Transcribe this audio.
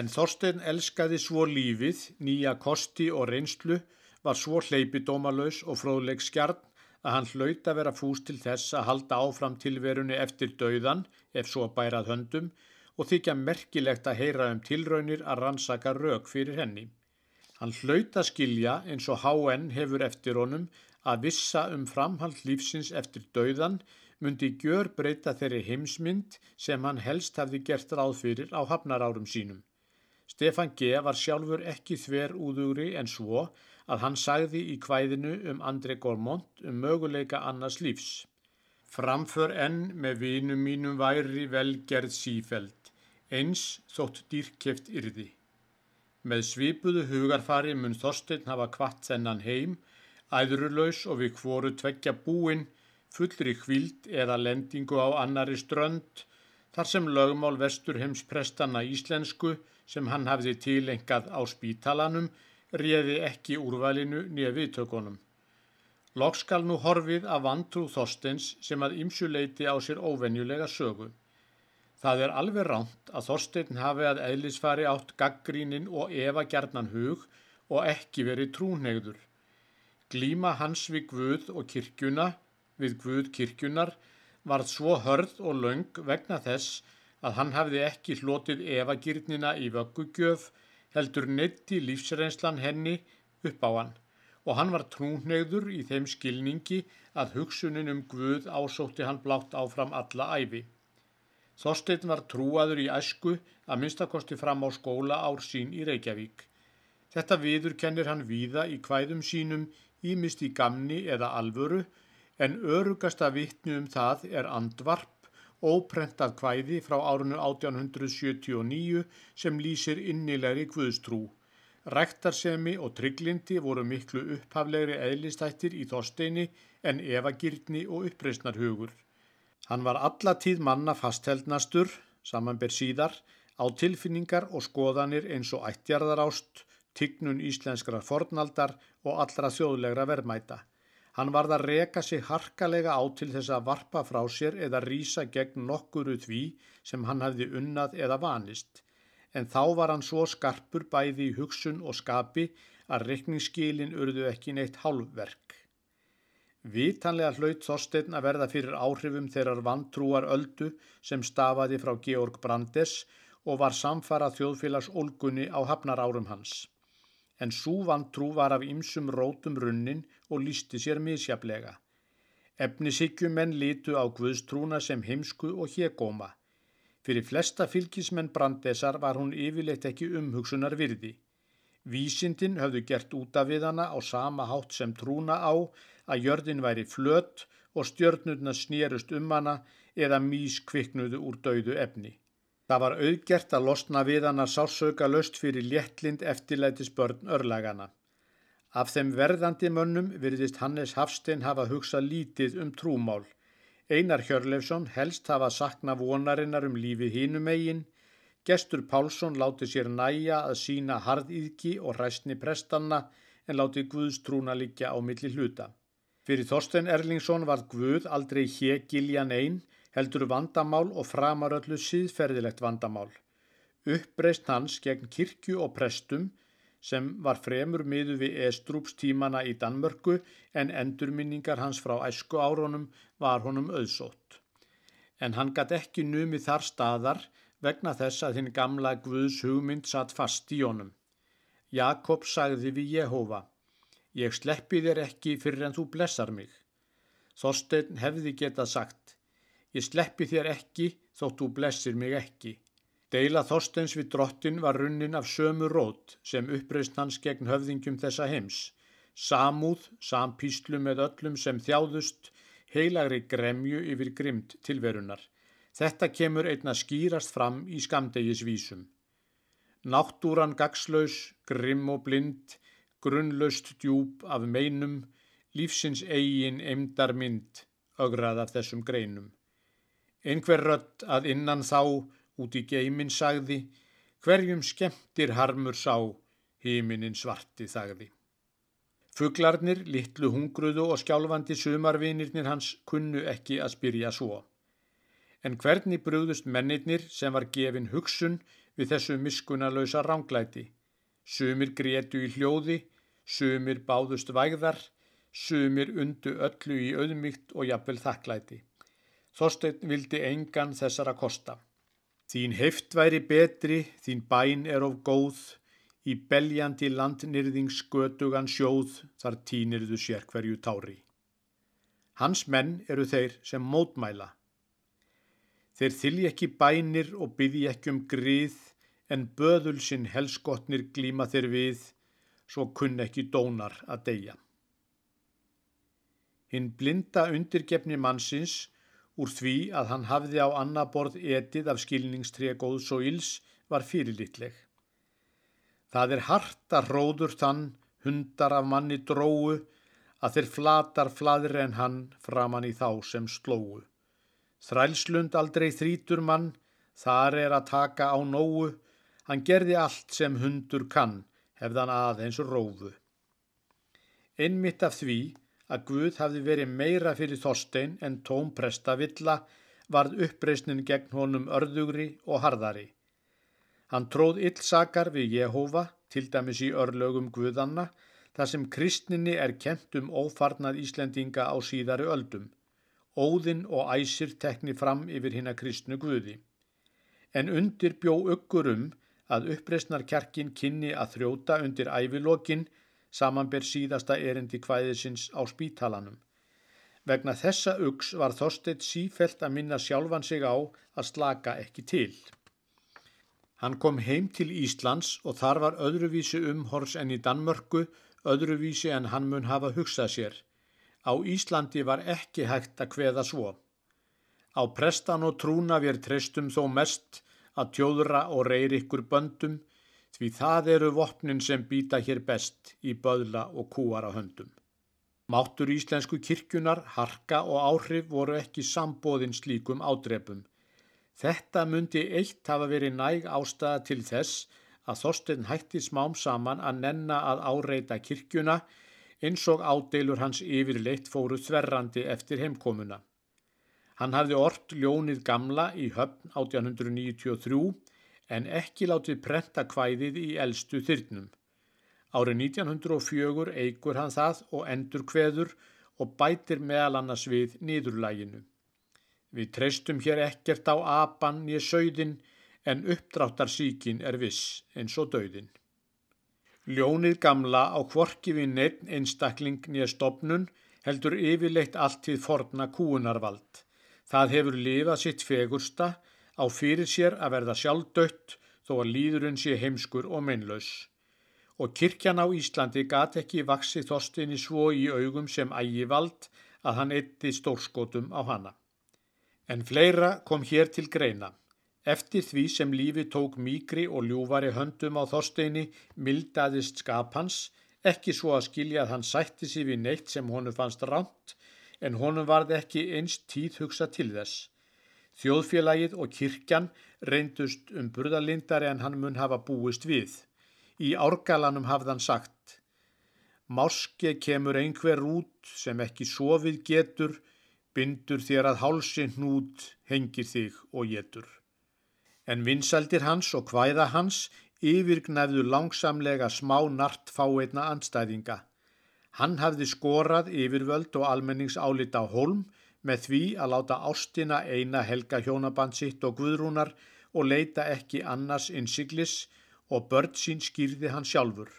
En Þorstein elskaði svo lífið, nýja kosti og reynslu, var svo hleypidómalös og fróðleg skjarn að hann hlaut að vera fús til þess að halda áfram tilverunni eftir dauðan, ef svo bærað höndum, og þykja merkilegt að heyra um tilraunir að rannsaka rauk fyrir henni. Hann hlaut að skilja eins og HN hefur eftir honum að vissa um framhald lífsins eftir dauðan myndi gjör breyta þeirri heimsmynd sem hann helst hafði gert ráð fyrir á hafnarárum sínum. Stefan G. var sjálfur ekki þver úðugri en svo að hann sagði í kvæðinu um André Gormont um möguleika annars lífs. Framför enn með vinum mínum væri velgerð sífeld, eins þótt dýrkeft yrði. Með svipuðu hugarfari mun Þorstein hafa kvart þennan heim, æðrulaus og við hvoru tveggja búin, fullri kvild eða lendingu á annari strönd, þar sem lögmál vesturheimsprestana íslensku sem hann hafði tilengað á spítalanum réði ekki úrvalinu nýja viðtökunum. Lokk skal nú horfið af vantrú Þorsteins sem að ymsuleiti á sér óvenjulega sögu. Það er alveg ránt að Þorstein hafi að eðlisfari átt gaggrínin og efa gerðnan hug og ekki verið trúnegður. Glíma hans við Guð og kirkjuna, við Guð kirkjunar, varð svo hörð og laung vegna þess að hann hafði ekki hlotið evagirnina í vöggugjöf heldur neitti lífsreynslan henni upp á hann og hann var trúnegður í þeim skilningi að hugsunin um Guð ásótti hann blátt áfram alla æfi. Þorstein var trúaður í æsku að minnstakosti fram á skóla ár sín í Reykjavík. Þetta viður kennir hann víða í kvæðum sínum ímist í gamni eða alvöru en örugasta vittnu um það er andvarp, óprentað kvæði frá árunu 1879 sem lýsir innilegri Guðstrú. Ræktarsemi og trygglindi voru miklu upphaflegri eðlistættir í Þorsteini en evagirtni og uppreysnarhugur. Hann var alla tíð manna fastheldnastur, samanber síðar, á tilfinningar og skoðanir eins og ættjarðarást, tignun íslenskrar fornaldar og allra þjóðlegra verðmæta. Hann varð að reka sig harkalega á til þess að varpa frá sér eða rýsa gegn nokkuru því sem hann hafði unnað eða vanist. En þá var hann svo skarpur bæði í hugsun og skapi að rekningsskilin urðu ekki neitt hálfverk. Vitanlega hlaut Þorstein að verða fyrir áhrifum þeirrar vantrúar öldu sem stafaði frá Georg Brandes og var samfara þjóðfélags olgunni á hafnar árum hans en sú vantrú var af ymsum rótum runnin og lísti sér misjaflega. Efnisíkjumenn lítu á Guðstrúna sem heimsku og hégóma. Fyrir flesta fylgismenn brandesar var hún yfirleitt ekki umhugsunar virði. Vísindin höfðu gert út af við hana á sama hátt sem trúna á að jörðin væri flött og stjörnurna snýrust um hana eða mís kviknuðu úr dauðu efni. Það var auðgert að losna við hann að sársauka löst fyrir léttlind eftirlætis börn örlagana. Af þeim verðandi mönnum virðist Hannes Hafstein hafa hugsað lítið um trúmál. Einar Hjörleifsson helst hafa sakna vonarinnar um lífið hínum eigin. Gestur Pálsson láti sér næja að sína harðýðki og ræstni prestanna en láti Guðstrúna líkja á milli hluta. Fyrir Þorstein Erlingsson var Guð aldrei hegiljan einn heldur vandamál og framaröllu síðferðilegt vandamál. Uppreist hans gegn kirkju og prestum sem var fremur miðu við estrúpstímana í Danmörku en endurminningar hans frá æsku áronum var honum auðsótt. En hann gatt ekki numið þar staðar vegna þess að hinn gamla Guðs hugmynd satt fast í honum. Jakob sagði við Jehova, ég sleppi þér ekki fyrir en þú blessar mig. Þorstein hefði getað sagt, Ég sleppi þér ekki þótt þú blessir mig ekki. Deila Þorstens við drottin var runnin af sömu rót sem uppreist hans gegn höfðingjum þessa heims. Samúð, sampíslu með öllum sem þjáðust, heilagri gremju yfir grymt tilverunar. Þetta kemur einna skýrast fram í skamdegisvísum. Náttúran gagslaus, grimm og blind, grunnlaust djúb af meinum, lífsins eigin emdar mynd, ögrað af þessum greinum. Einhver rött að innan þá út í geimin sagði, hverjum skemmtir harmur sá, híminin svarti þagði. Fuglarnir, litlu hungruðu og skjálfandi sumarvinirnir hans kunnu ekki að spyrja svo. En hvernig brúðust mennirnir sem var gefin hugsun við þessu miskunalösa ránglæti. Sumir grétu í hljóði, sumir báðust vægðar, sumir undu öllu í auðmygt og jafnvel þakklæti. Þorstein vildi engan þessara kosta. Þín heift væri betri, þín bæn er of góð, í beljandi landnyrðingsgötugan sjóð þar tínirðu sér hverju tári. Hans menn eru þeir sem mótmæla. Þeir þylji ekki bænir og byggi ekki um grið en böðul sinn helskotnir glíma þeir við, svo kunn ekki dónar að deyja. Hinn blinda undirgefni mannsins úr því að hann hafði á annaborð etið af skilningstrija góðs og íls var fyrirlitleg. Það er harta hróður þann hundar af manni dróu að þeir flatar fladir en hann framann í þá sem slóu. Þrælslund aldrei þrítur mann, þar er að taka á nógu, hann gerði allt sem hundur kann, hefðan aðeins rófu. Einmitt af því að Guð hafði verið meira fyrir Þorstein en tóm prestavilla varð uppreysnin gegn honum örðugri og harðari. Hann tróð illsakar við Jehova, til dæmis í örlögum Guðanna, þar sem kristninni er kent um ófarnað Íslendinga á síðari öldum. Óðinn og æsir tekni fram yfir hinn að kristnu Guði. En undir bjó ykkur um að uppreysnarkjarkin kynni að þrjóta undir ævilokinn samanber síðasta erindi kvæðisins á spítalanum. Vegna þessa ugs var Þorstedt sífelt að minna sjálfan sig á að slaka ekki til. Hann kom heim til Íslands og þar var öðruvísi umhors enn í Danmörku, öðruvísi en hann mun hafa hugsað sér. Á Íslandi var ekki hægt að hveða svo. Á prestan og trúna við treystum þó mest að tjóðra og reyri ykkur böndum því það eru vopnin sem býta hér best í böðla og kúara höndum. Máttur íslensku kirkjunar, harka og áhrif voru ekki sambóðin slíkum ádrepum. Þetta myndi eitt hafa verið næg ástæða til þess að Þorstein hætti smám saman að nenna að áreita kirkjuna eins og ádeilur hans yfirleitt fóru þverrandi eftir heimkomuna. Hann hafði ort ljónið gamla í höfn 1893 en ekki látið prenta kvæðið í eldstu þyrnum. Árið 1904 eigur hann það og endur kveður og bætir meðal annars við nýðurlæginu. Við treystum hér ekkert á apan nýja sögðin en uppdráttarsíkin er viss eins og döðin. Ljónið gamla á kvorki við neitt einstakling nýja stopnun heldur yfirleitt allt við forna kúunarvald. Það hefur lifað sitt fegursta á fyrir sér að verða sjálfdött þó að líðurinn sé heimskur og meinlaus. Og kirkjan á Íslandi gat ekki vaksi þostinni svo í augum sem ægivald að hann eitti stórskotum á hana. En fleira kom hér til greina. Eftir því sem lífi tók mýgri og ljúfari höndum á þorsteini mildaðist skapans, ekki svo að skilja að hann sætti sér við neitt sem honu fannst ránt, en honum varð ekki einst tíð hugsa til þess. Þjóðfélagið og kirkjan reyndust um burðalindari en hann mun hafa búist við. Í árgalanum hafðan sagt Máske kemur einhver út sem ekki sofið getur, bindur þér að hálsin hnút, hengir þig og getur. En vinsaldir hans og hvæða hans yfirgnæfðu langsamlega smá nart fáeitna andstæðinga. Hann hafði skorað yfirvöld og almenningsálita á holm með því að láta ástina eina helga hjónaband sitt og guðrúnar og leita ekki annars innsiglis og börn sín skýrði hann sjálfur.